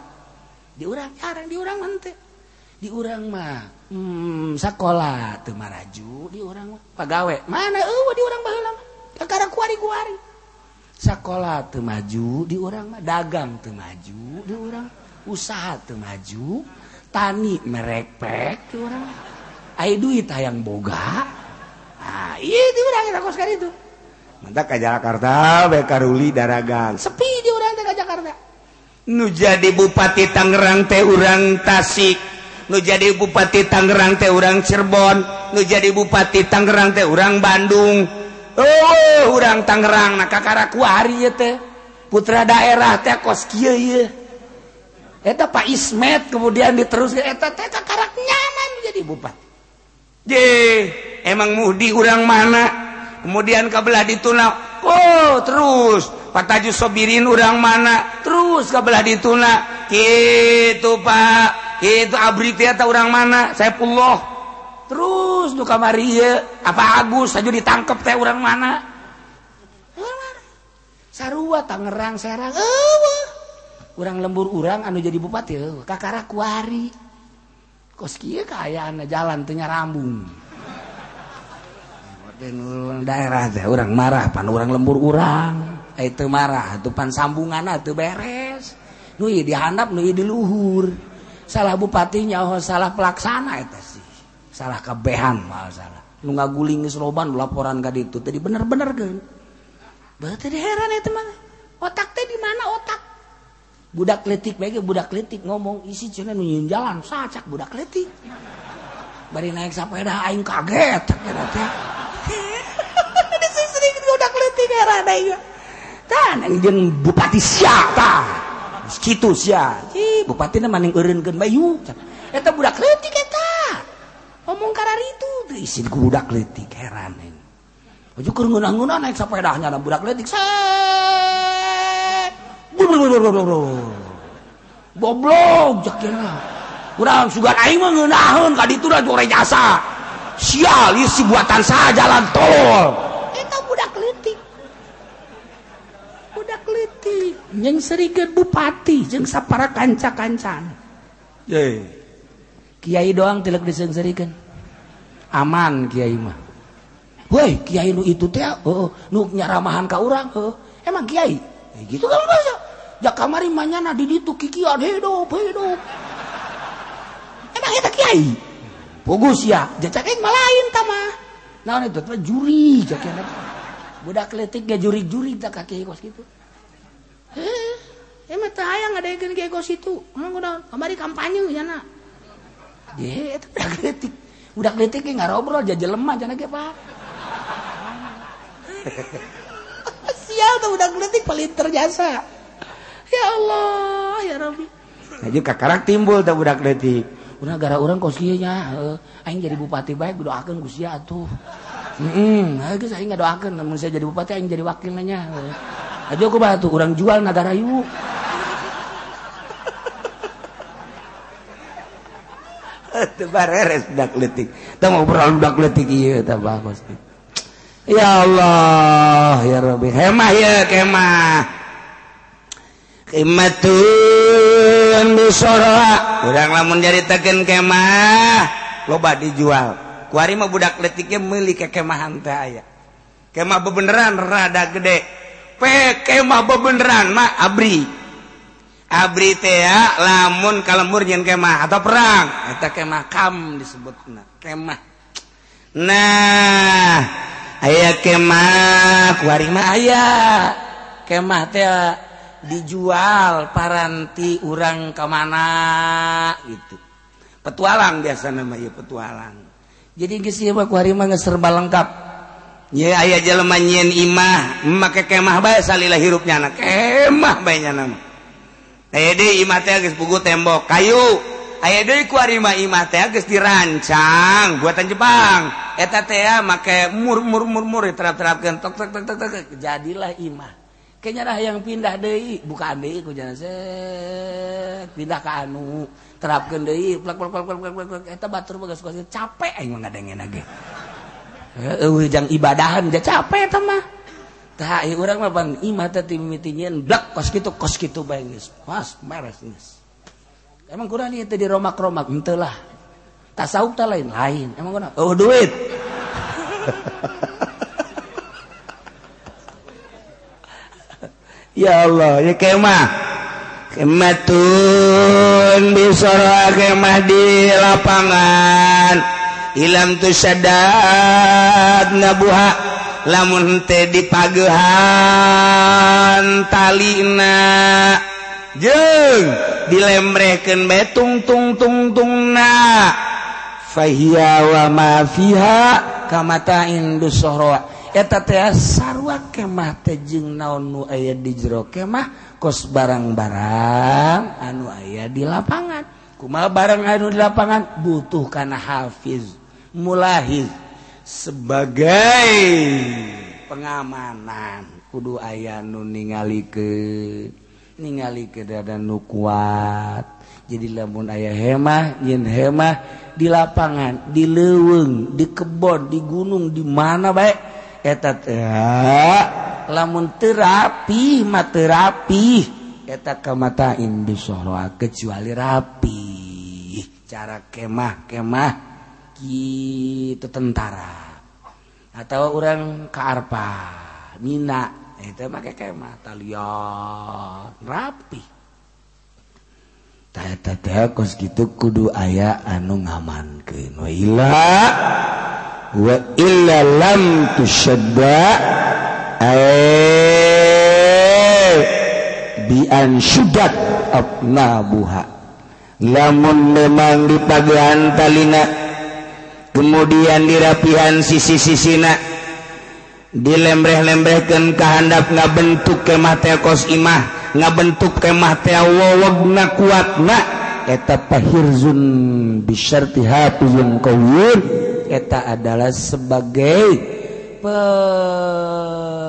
diurang jarang diurang mante diurang mah hmm, sekolah tuh maraju diurang mah. Pegawai mana eueuh diurang baheula mah? Kakara kuari-kuari sekolah tuh maju diurang mah. Dagang tuh maju diurang. Usaha tuh maju tani merepek diurang. Ayo duit hayang boga. Ah iya diurang kita kos itu Mantap ke Jakarta, Bekaruli, Daragang. Sepi diurang teh ke Jakarta. nu jadi Bupati Tangerang teh urang Tasik. Nu jadi Bupati Tangerang teh urang Cirebon. Nu jadi Bupati Tangerang teh urang Bandung. Oh urang Tangerang nah kakarakuari teh. Putra daerah teh kos kieu ye eta Pak Ismet kemudian diteruskan eta teh kakara nyaman jadi bupati. Je emang muhdi urang mana? Kemudian kabelah dituna oh terus. pataju sobirin urang mana? Terus kabelah dituna gitu Pak. Itu abri atau orang mana? Saifullah. Terus duka Maria apa Agus saja ditangkap teh orang mana? Sarua Tangerang Serang. Eueuh urang lembur urang anu jadi bupati kakara kuari. Kos kieu kaayaan jalan teu rambung daerah teh urang marah pan urang lembur urang. Eh, itu marah tupan sambungan tuh ah, beres. Nui dihandap Nui diluhur. Salah bupatinya oh salah pelaksana itu sih. Salah kebehan mal salah. Lu nggak guling seroban laporan gak itu tadi bener-bener kan berarti heran itu mah. Otak teh di mana otak? Budak letik baik budak letik ngomong isi cina nunjuk jalan. Sacak budak letik bari naik sepeda aing kaget kira teh. Sering budak letik heran aing dan bupati siata gitu ya si bupati maning urin gen bayu. Eta budak kritik eta. Ngomong karar itu isi budak kritik heran ini ke ngunah-ngunah naik sepedahnya ada budak kritik boblok jakirna kurang sugan aing mah ngeunaheun ka ditu da jore jasa. Sial ieu si buatan saha jalan tol. Eta budak leutik. Bupati yang sedikit Bupati jeng sapara kanca-kancan Kiai doang tilak disengsirikan aman Kiai mah. Woi Kiai nu itu teh oh, oh nu nyaramahan ka orang oh, oh. emang Kiai? Eh, gitu kalau bahasa ya. Kamari manyana di ditu kikian hidup hidup emang itu Kiai? Pugus ya, jacak yang malain tama Nah, itu juri, jacak budak letik gak juri-juri tak kaki kos gitu. Eh, kampanye udah kritik nggak ngobrol jajan lemah jana kayak pak sial tuh udah kritik paling terjasa. Ya Allah ya Rabbi. Nah juga karak timbul tuh udah kritik udah gara orang kosinya eh, aing jadi bupati baik gue doakan gue sia tuh Hmm, -mm. Nah, saya nggak doakan, namun saya jadi bupati, aing jadi wakilnya. Aja aku batu, orang jual naga rayu. Itu bareres dak letik. Teu ngobrol dak letik iya, tah bagus. Ya Allah, ya Rabbi. Hemah ya kemah. Qimatun disorak orang lamun teken kemah, loba dijual. Kuari mah budak letiknya milih ke kemahan teh ayah Kemah bebeneran rada gede. kemah bebeneran mah abri. Abri teh lamun kalembur nyen kemah atau perang. Eta kemah kam disebut kemah nah ayah kemah kuari mah ayah kemah teh dijual paranti urang kemana gitu. Petualang biasa namanya petualang. Jadi gisi mah kuari mah serba lengkap. aya jelema nyieun imah make kemah bae salilah hirupnya anak kemah baynya nama aya deui imah teh geus pugu tembok. Kayu aya deui ku arima imah teh geus dirancang buatan Jepang. Eta teh make mur mur mur mur terap-terapkeun tok tok tok tok tok jadilah imah. Kayaknya dah yang pindah deui bukan deui ku jalan set pindah ka anu terapkeun deui plak plak plak plak plak eta batur bagas capek aing mah ge Eh, hujang ibadahan dia capek mah. Tah, eh, tak orang mah bang ima tadi mitinyan blak kos gitu kos gitu bangis pas meres nis emang kurang nih tadi romak romak entelah tasawuf tak lain lain. Emang kurang? Oh duit. Ya Allah ya kemah. Kematun bisorah kemah di lapangan. Ilam tu sadad nabuha lamun teh dipagehan talina. Jeung dilemrehkeun bae tung tung tung tung na. Fahiya wa ma fiha kamata'in dusahra eta teh sarua kemah teh jeung naon nu aya di jero kemah kos barang-barang anu aya di lapangan. Kumaha barang anu di lapangan? Butuh kana hafiz. mulai sebagai pengamanan. Kudu aya nu ningali ke ningali ke dada nu kuat. Jadi lamun ayah hemah yin hemah di lapangan di leweng di kebon di gunung di mana baik eta lamun terapi mah terapi eta kamatain bisohroa kecuali rapi. Cara kemah kemah gitu tentara. Atau orang kearpa Mina. Itu pakai kemah talion. Rapi. Tata tata kos gitu kudu aya anu ngamankeun. Wa illa wa illa lam tushadda ay eh, bi an syuddat abnabuha. Lamun memang dipagian talina kemudian dirapihan sisi-sisina. Dilembreh-lembrehkan kehandap nggak bentuk kemah kos imah nggak bentuk kemah wowogna kuatna eta pahirzun bisyarti hafizun qawiyun eta adalah sebagai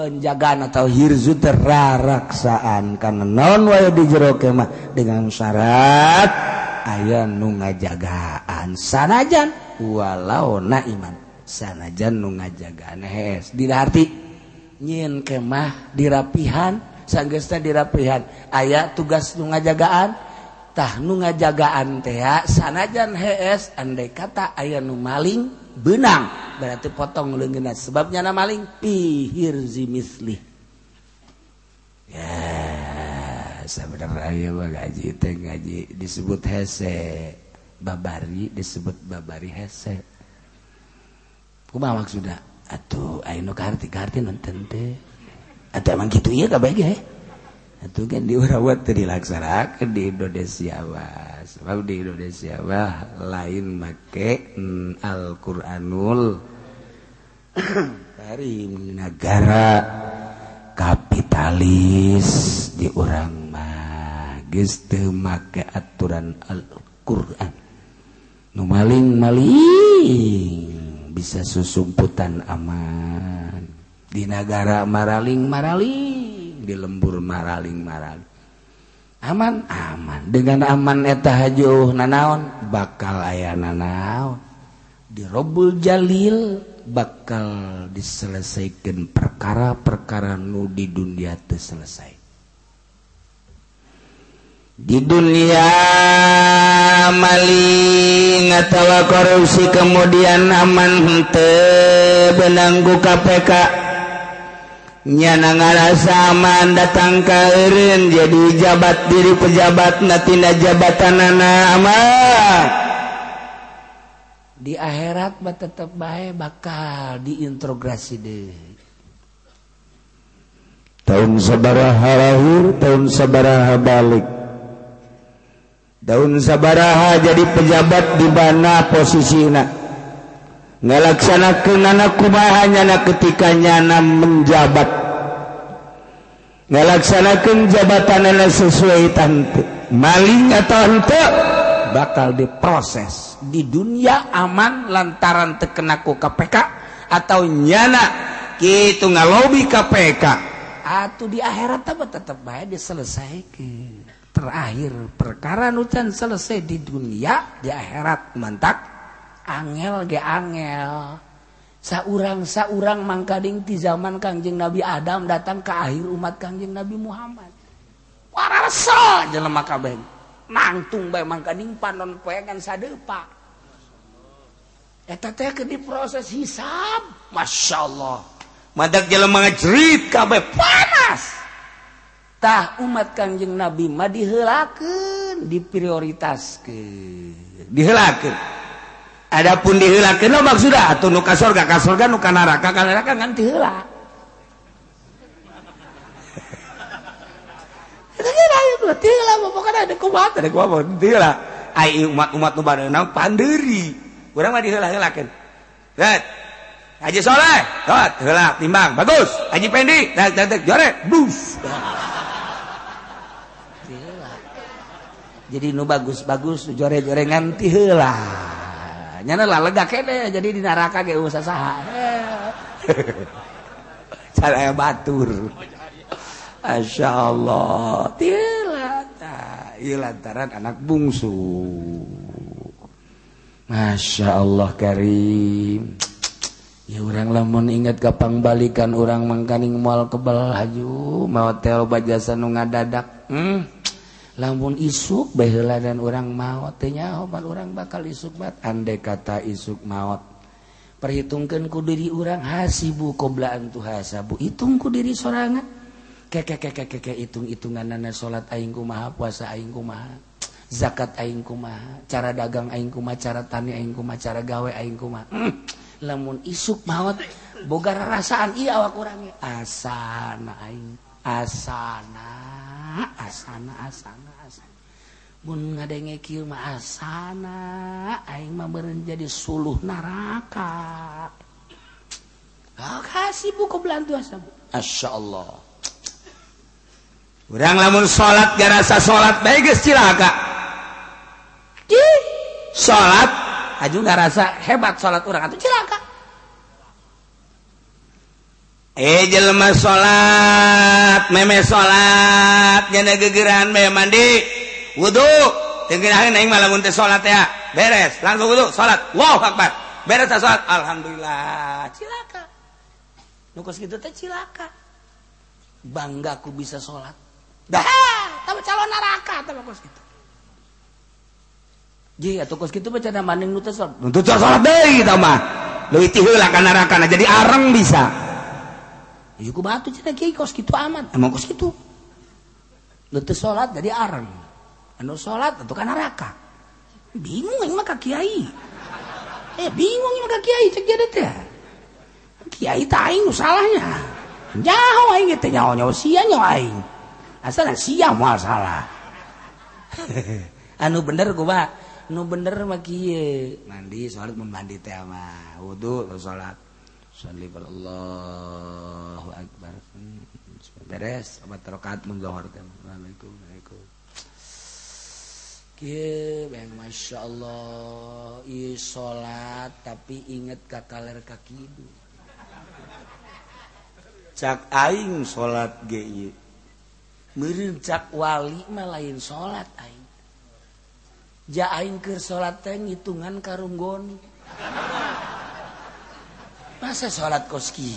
penjagaan atau hirzu teraraksaan. Karena non wae di jero kemah? Dengan syarat aya nu ngajagaan sanajan. walau na iman. Sanajan nu ngajagaan hees dihati nyin kemah dirapihan sanggesta dirapihan. Aya tugas nu ngajagaan tah nu ngajagaan teh sanajan hees andai kata aya nu maling benang. Berarti potong leungeunna sebabnya na maling pihir zimislih ya sebenarnya gaji teh gaji disebut hese. Babari disebut babari hese. Kumaha maksudnya atuh ayo karti karti nonton teh. Atau emang gitu ya kabeh ya itu kan diurawat dilaksanakan di Indonesia wah sebab di Indonesia wah lain make mm, Al-Quranul dari negara kapitalis di orang mah geus make aturan Al-Quran nu maling-maling bisa susumputan aman. Di negara maraling maraling. Di lembur maraling maraling. Aman aman. Dengan aman eta hajuh nanaon bakal ayah nanaon. Di Robul Jalil bakal diselesaikan perkara-perkara nu di dunia terselesai di dunia malingtawa korupsi kemudian aman benanggu KPK nyana zaman datang kain jadi jabat diri pejabat natina jabatan nama di akhirat tetap baik bakal diintrograsi deh tahun sabaraha lahir tahun sabaraha balik. daun sabaraha jadi pejabat di mana posisinya ngalaksanakan anak kumahanya na ketika nyana menjabat. Ngalaksanakeun jabatanana sesuai tante. Maling atau henteu bakal diproses di dunia aman lantaran terkenaku KPK atau nyana gitu ngalobi KPK atau di akhirat tetap tetap baik diselesaikan. terakhir. Perkara nucan selesai di dunia di akhirat mantap angel ge angel. Saurang saurang mangkading di zaman kangjeng Nabi Adam datang ke akhir umat kangjeng Nabi Muhammad. Warasa jelema kabeh. Nangtung bae mangkading panon poeangan sadepa. Eta teh di diproses hisab. Masyaallah madak jelema ngejerit kabeh. Panas. tah umat Kangjeng Nabi mah dihelakeun, diprioritaskeun, dihelakeun. Adapun dihelakeun no maksudna atuh nu ka surga ka surga nu ka neraka ka neraka ngan diheula. Kumaha umat-umat nu kurang pandeuri. Urang mah diheula-heulakeun. Haji Soleh, dot, heula timbang, bagus. Haji Pendi, dak dak jore, bus. Nah. jadi nu bagus-bagus jore gorengan tihela nyana lah lega kene jadi di neraka ge usaha saha cara batur. Asya Allah. Tila Iya lantaran anak bungsu. Masya Allah Karim. Ya orang lamun ingat kapang balikan orang mangkaning mual kebal haju. Mau teo bajasa nu ngadadak hmm? lamun isuk behela dan orang mautnya orang bakal isuk bat. Andai kata isuk maut perhitungkanku diri orang hasibu koblaan tuh hasabu. Hitungku diri sorangan keke keke keke hitung-hitungan nana salat aing kumaha puasa aing kumaha zakat aing kumaha cara dagang aing kumaha cara tani aing kumaha cara gawe aing kumaha. Mm. lamun isuk maut boga rasaan iya awak kurangnya asana aing asana. asana asana asana bun ngadenge kieu mah asana aing mah beureun jadi suluh neraka Oh, kasih buku belantu asam Asya Allah. Urang lamun sholat garasa sholat baik geus cilaka. Di sholat aju rasa hebat sholat urang atuh cilaka. eh jelma salat meme salat jana gegeran bae mandi. Wudu. Tegerahan aing mah lamun teh salat ya. Beres langsung wudu salat Allahu akbar. Beres salat alhamdulillah. Cilaka. Nu geus kitu teh cilaka. Bangga ku bisa salat dah. Tahu calon neraka tahu geus kitu Ji atuh geus kitu bacana maning nu teh salat nu teh salat deui tah mah. Leuwih ti heula ka neraka jadi areng bisa. Yuku batu cina kiai kos gitu aman. Emang kos gitu. Letu sholat jadi arang. Anu sholat itu kan neraka. Bingung ini mah kiai. Eh bingung ini mah kiai cek jadi teh. Kiai taing salahnya. Jauh aing gitu nyawa nyawa sia nyawa aing. Asal sia mau salah. anu bener gua Anu bener mah kieu. Mandi sholat membandi teh mah. Wudu sholat. Sanlibar Allahu Akbar. Beres, obat rokaat menggohor teh. Assalamualaikum, Waalaikumsalam. Kieu bang Masya Allah, i salat tapi inget ka kaler ka. Cak aing salat ge ieu. Meureun cak wali mah lain salat aing. Ja aing keur salat teh ngitungan karunggoni. masa salat koski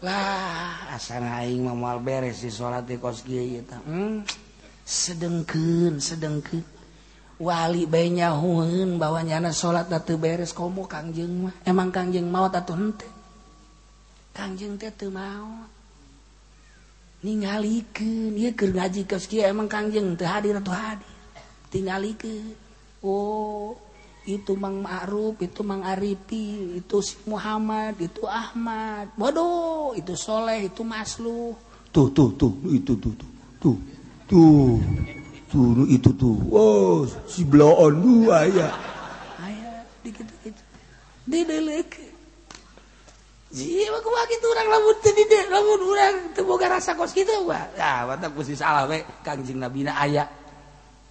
itulah asanaing memal beres si salat di koski itu hmm, sedengken sedengke wali bayinya huun bahwa nyana salat datu beres komo kangjeng mah. Emang kangjeng mau tatu hente kangjeng teh teu mau ningalikeun ieu keur ngaji koski emang kangjeng teu hadir atuh hadir? Tingalikeun. Oh. itu Mang Ma'ruf, itu Mang Arifi, itu si Muhammad, itu Ahmad. Bodoh, itu Soleh, itu masluh. Tuh, tuh, tuh, itu tuh, tuh, tuh, tuh, tuh, itu tuh. Oh, si bloon dua ya. Ayah, dikit dikit. Didelek. Jiwa gua gitu orang lamun tadi deh, lamun urang teu rasa kos kitu, Pak. Nah, watak kusi salah we, Kangjeng Nabi na aya.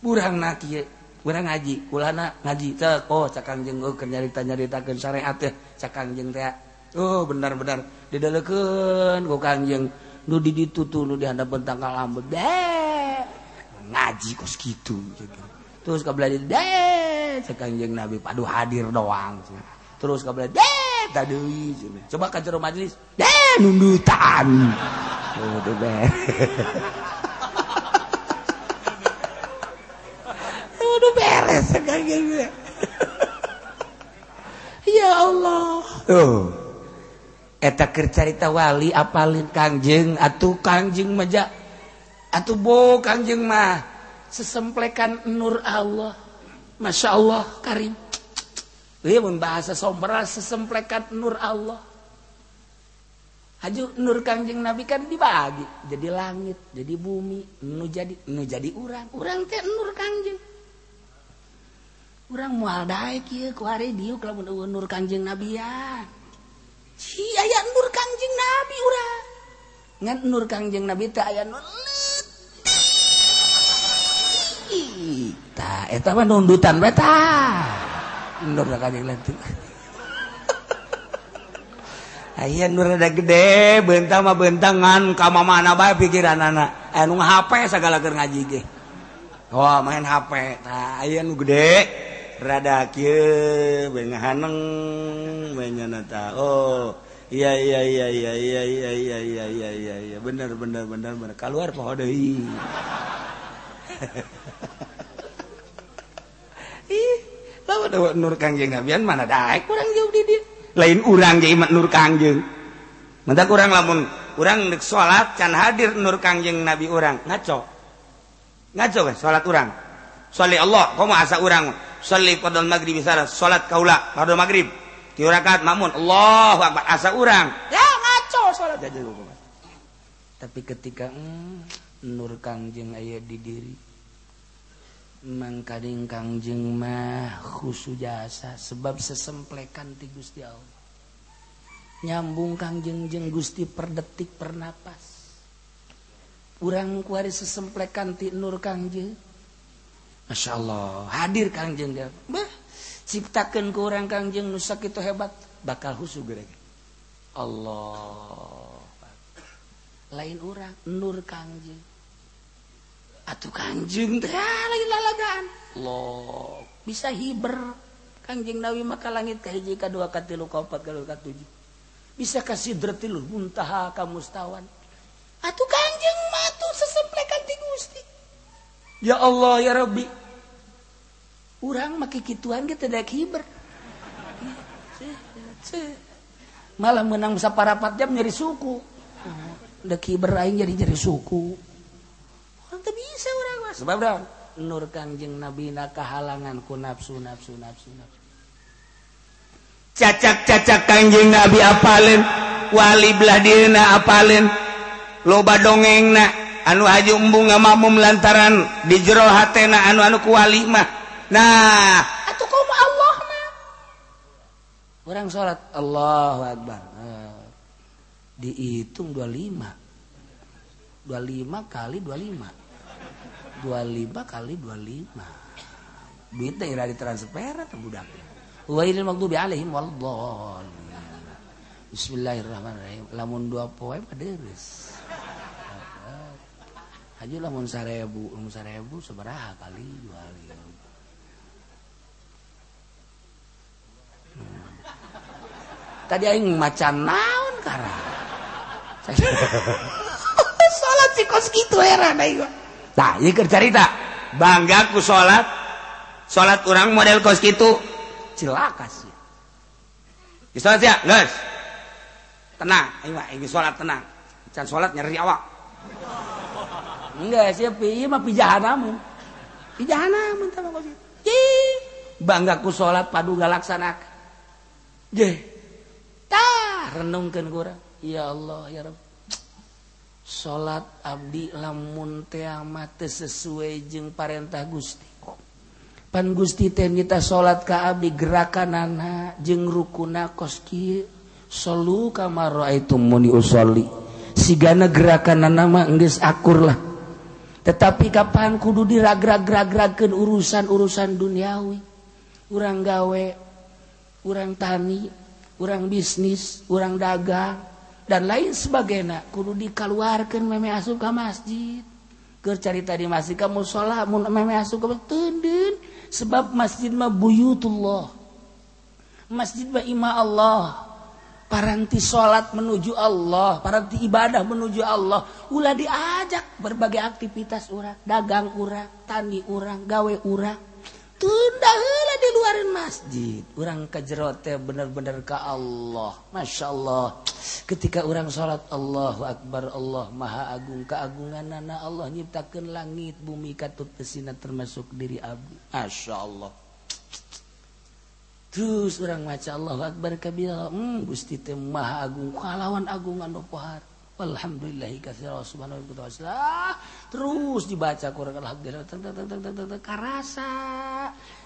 Urang na kieu kurang ngaji kulana ngaji teko oh, cakang jeng oh, nyarita nyaritakan syariat teh cakang jeng teh. Oh benar-benar. Didalekeun ku kangjeng nu di ditutu nu di hadapan tangkal lambet deh ngaji kos gitu terus kabelah deh cakang jeng nabi padu hadir doang terus kabelah deh tadi coba kacau majelis deh nundutan. Oh, sekanjeng ya Allah. Tuh. Kercarita wali apalin Kangjeng atuh Kangjeng maja atuh bo Kangjeng mah sesemplekan Nur Allah. Masya Allah Karim. Bahasa sombra sesemplekan Nur Allah. Haju Nur Kangjeng Nabi kan dibagi jadi langit jadi bumi nu jadi nu jadi urang. Urang teh Nur Kangjeng kurang mual kanjing nabi Ci aya nur kanjing nabi urang Ngan nur kanjing nabi teh aya nur lit. Tah eta mah nundutan bae Ayah nur ada gede bentang mah bentangan kama mana bae pikiran anak anu HP segala keur ngaji ge. Wah, main HP. Nah, aya nu gede rada ta oh iya iya iya iya iya iya iya iya iya iya iya. Bener bener bener bener. Keluar poho deui ih lawan nur kangjeng nabian mana daek kurang jauh di dia lain urang imat nur kangjeng Mantap kurang lamun urang dek salat can hadir nur kangjeng nabi urang. Ngaco. Ngaco kan salat urang. Sali Allah komo asa urang salli qadal maghrib salat salat kaula pada maghrib. Tiga rakaat makmun Allahu akbar. Asa urang. Ya ngaco salat. Aja tapi ketika hmm, nur kangjeng aya di diri mangkading kangjeng mah khusu jasa sebab sesemplekan ti Gusti Allah. Nyambung kangjeng jeng Gusti per detik per napas. Urang kuari sesemplekan ti nur kangjeng Masya Allah hadir Kangjeng Bah ciptakan kurang Kangjeng nusak itu hebat bakal husu gere Allah. Lain orang Nur Kangjeng atau Kangjeng ah, lain lalagaan. Lo bisa hiber. Kangjeng Nawi maka langit kahiji ka dua ka tilu ka opat ka tujuh. Bisa kasih dertilu muntaha ka mustawan. Atuh Kangjeng matu sesemple kanti Gusti. ya Allah ya Rabbi. Orang maki kituan kita tidak kiber malah menang saparapat jam nyari suku. Udah kiber aing jadi nyari suku. Orang tuh bisa orang mas. Sebab dong nur kanjeng nabi na kehalangan ku nafsu nafsu nafsu nafsu cacak cacak kanjeng nabi apalin wali belah dirina apalin loba dongeng nak anu aju embunga mamum lantaran di jero hatena anu anu kuali mah. Nah. Atuh kaum Allah mah. Orang sholat Allahu Akbar. Uh, dihitung 25 25 kali 25 25 kali 25 duit teh ira ditransfer atau budak. Wailil maghdubi alaihim waladhdallin Bismillahirrahmanirrahim. Lamun dua poe mah Haji lah mun sarebu, mun sarebu seberapa kali jual ya. Hmm. Tadi aing macan naon kara. salat si kos kitu heran aing. Tah, ieu keur carita. Bangga ku salat. Salat urang model kos kitu cilaka sih. Geus salat ya, geus. Tenang, aing mah aing salat tenang. Can salat nyeri awak. enggak sih iya mah pijahanamu pijahanamu pijahan namun tak bangga ku sholat padu gak laksanakan. Tah renungkan kurang ya Allah ya Rabb salat Abdi lamun mate sesuai jeung parentah Gusti. Pan Gusti teh kita salat ka Abdi gerakanana jeung rukuna koski solu kamar itu muni usolli sigana gerakanana mah geus akur lah. tetapi kapan kudu diragra-gragraken urusan-urusan duniawi? Urang gawe urang tani urang bisnis urang dagang dan lain sebagainya. Kudu dikaluarkeun meme asup ke masjid. Cari tadi masjid kamu sholat meme asup ke masjid. Sebab masjid mah buyutullah. Masjid mah ima Allah. paranti salat menuju Allah paranti ibadah menuju Allah. Ulah diajak berbagai aktivitas urang. Dagang urang tani urang gawe urang. Tundahlah di luarin masjid. Orang kejerote bener-bener ke Allah. Masya Allah. Ketika orang salat Allahu Akbar Allah Maha Agung. Keagungan nana Allah nyiptakan langit bumi katut kesina termasuk diri Abu. Masya Allah. terus orang maca Allah Akbar kabira hmm, Gusti teh maha agung kalawan agungan pohar. Alhamdulillah kathira subhanahu wa ta'ala. Ah, terus dibaca Quran Alhamdulillah. Karasa.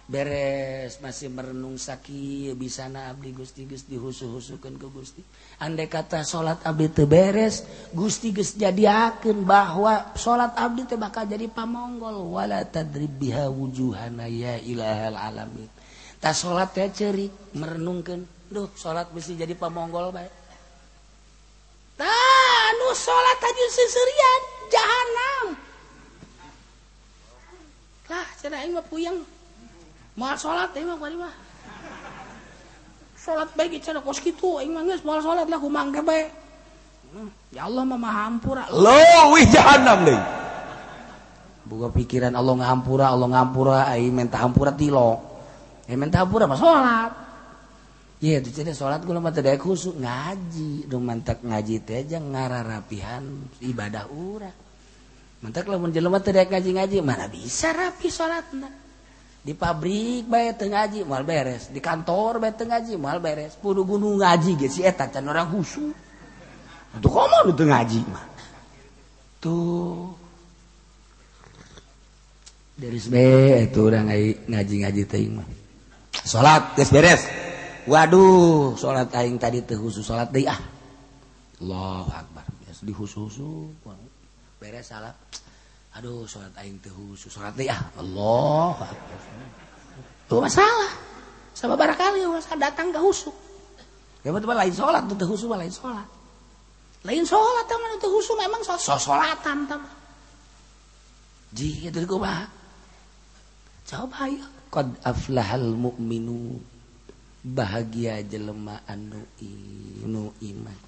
Beres masih merenung sakit bisa na abdi Gusti gus dihusu-husukan ke Gusti. Andai kata salat abdi teu beres Gusti geus jadiakeun bahwa salat abdi teh bakal jadi pamonggol. Wala tadrib biha wujuhana ya ilahal alamin. Ta salat teh ceurik merenungkeun duh salat mesti jadi pamonggol bae nu salat aja seserian. Jahanam lah cenah aing mah puyeng. Moal salat aing mah mah. Salat bae cenah kos kitu aing mah geus moal salat lah kumangke bae hmm, ya Allah mah maha hampura lo wih jahanam deui buka pikiran Allah ngahampura Allah ngahampura aing minta hampura tilo. aing minta hampura mah sholat. Iya di sini sholat gue lama tidak khusyuk ngaji, dong mantak ngaji teh aja ngararapihan ibadah ura. Mantak lamun jelema tidak ngaji ngaji mana bisa rapi sholatnya. Di pabrik bae teu ngaji moal beres, di kantor bae teu ngaji moal beres. Pudu gunung ngaji ge si eta can orang khusyuk. Tuh komo nu teu ngaji mah. Tuh dari sebe itu orang ngaji ngaji teh mah. salat guys beres. Waduh salat aing tadi teh husu salat deui ah. Allahu akbar geus dihusu-husu beres salat aduh salat aing teh husu salat deui ah. Allahu akbar. Tuh masalah sababaraha kali masalah datang ke husu ya betul lain salat tuh teh husu lain salat lain salat taman teh husu memang salat so salatan taman ji kitu kumaha coba yuk Qad aflahal mu'minun. Bahagia jelemah anu iman.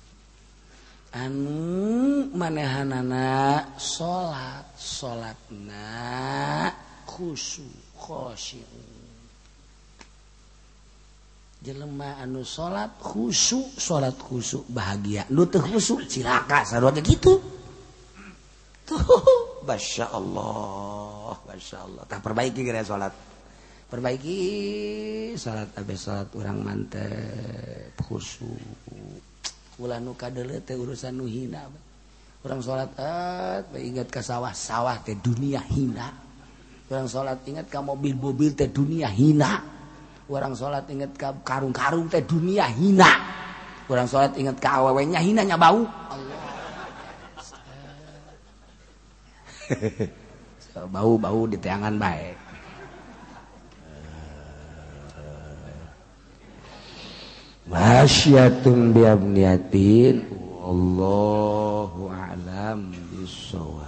Anu manehanana salat salatna khusu khosyu jelema anu salat khusu salat khusu bahagia. Nu teu khusu cilaka sarua gitu. Tuh Masya Allah Masya Allah. Tak perbaiki kira salat perbaiki salat Abis salat orang mantep khusu. Bulan nuka urusan nu hina orang salat eh, ingat ke sawah-sawah teh dunia hina. Orang salat ingat ke mobil-mobil teh dunia hina. Orang salat ingat ke karung-karung teh dunia hina. Orang salat ingat ke awewenya hinanya bau. Allah bau-bau di teangan baik masyiatun biamniatin wallahu a'lam bisawab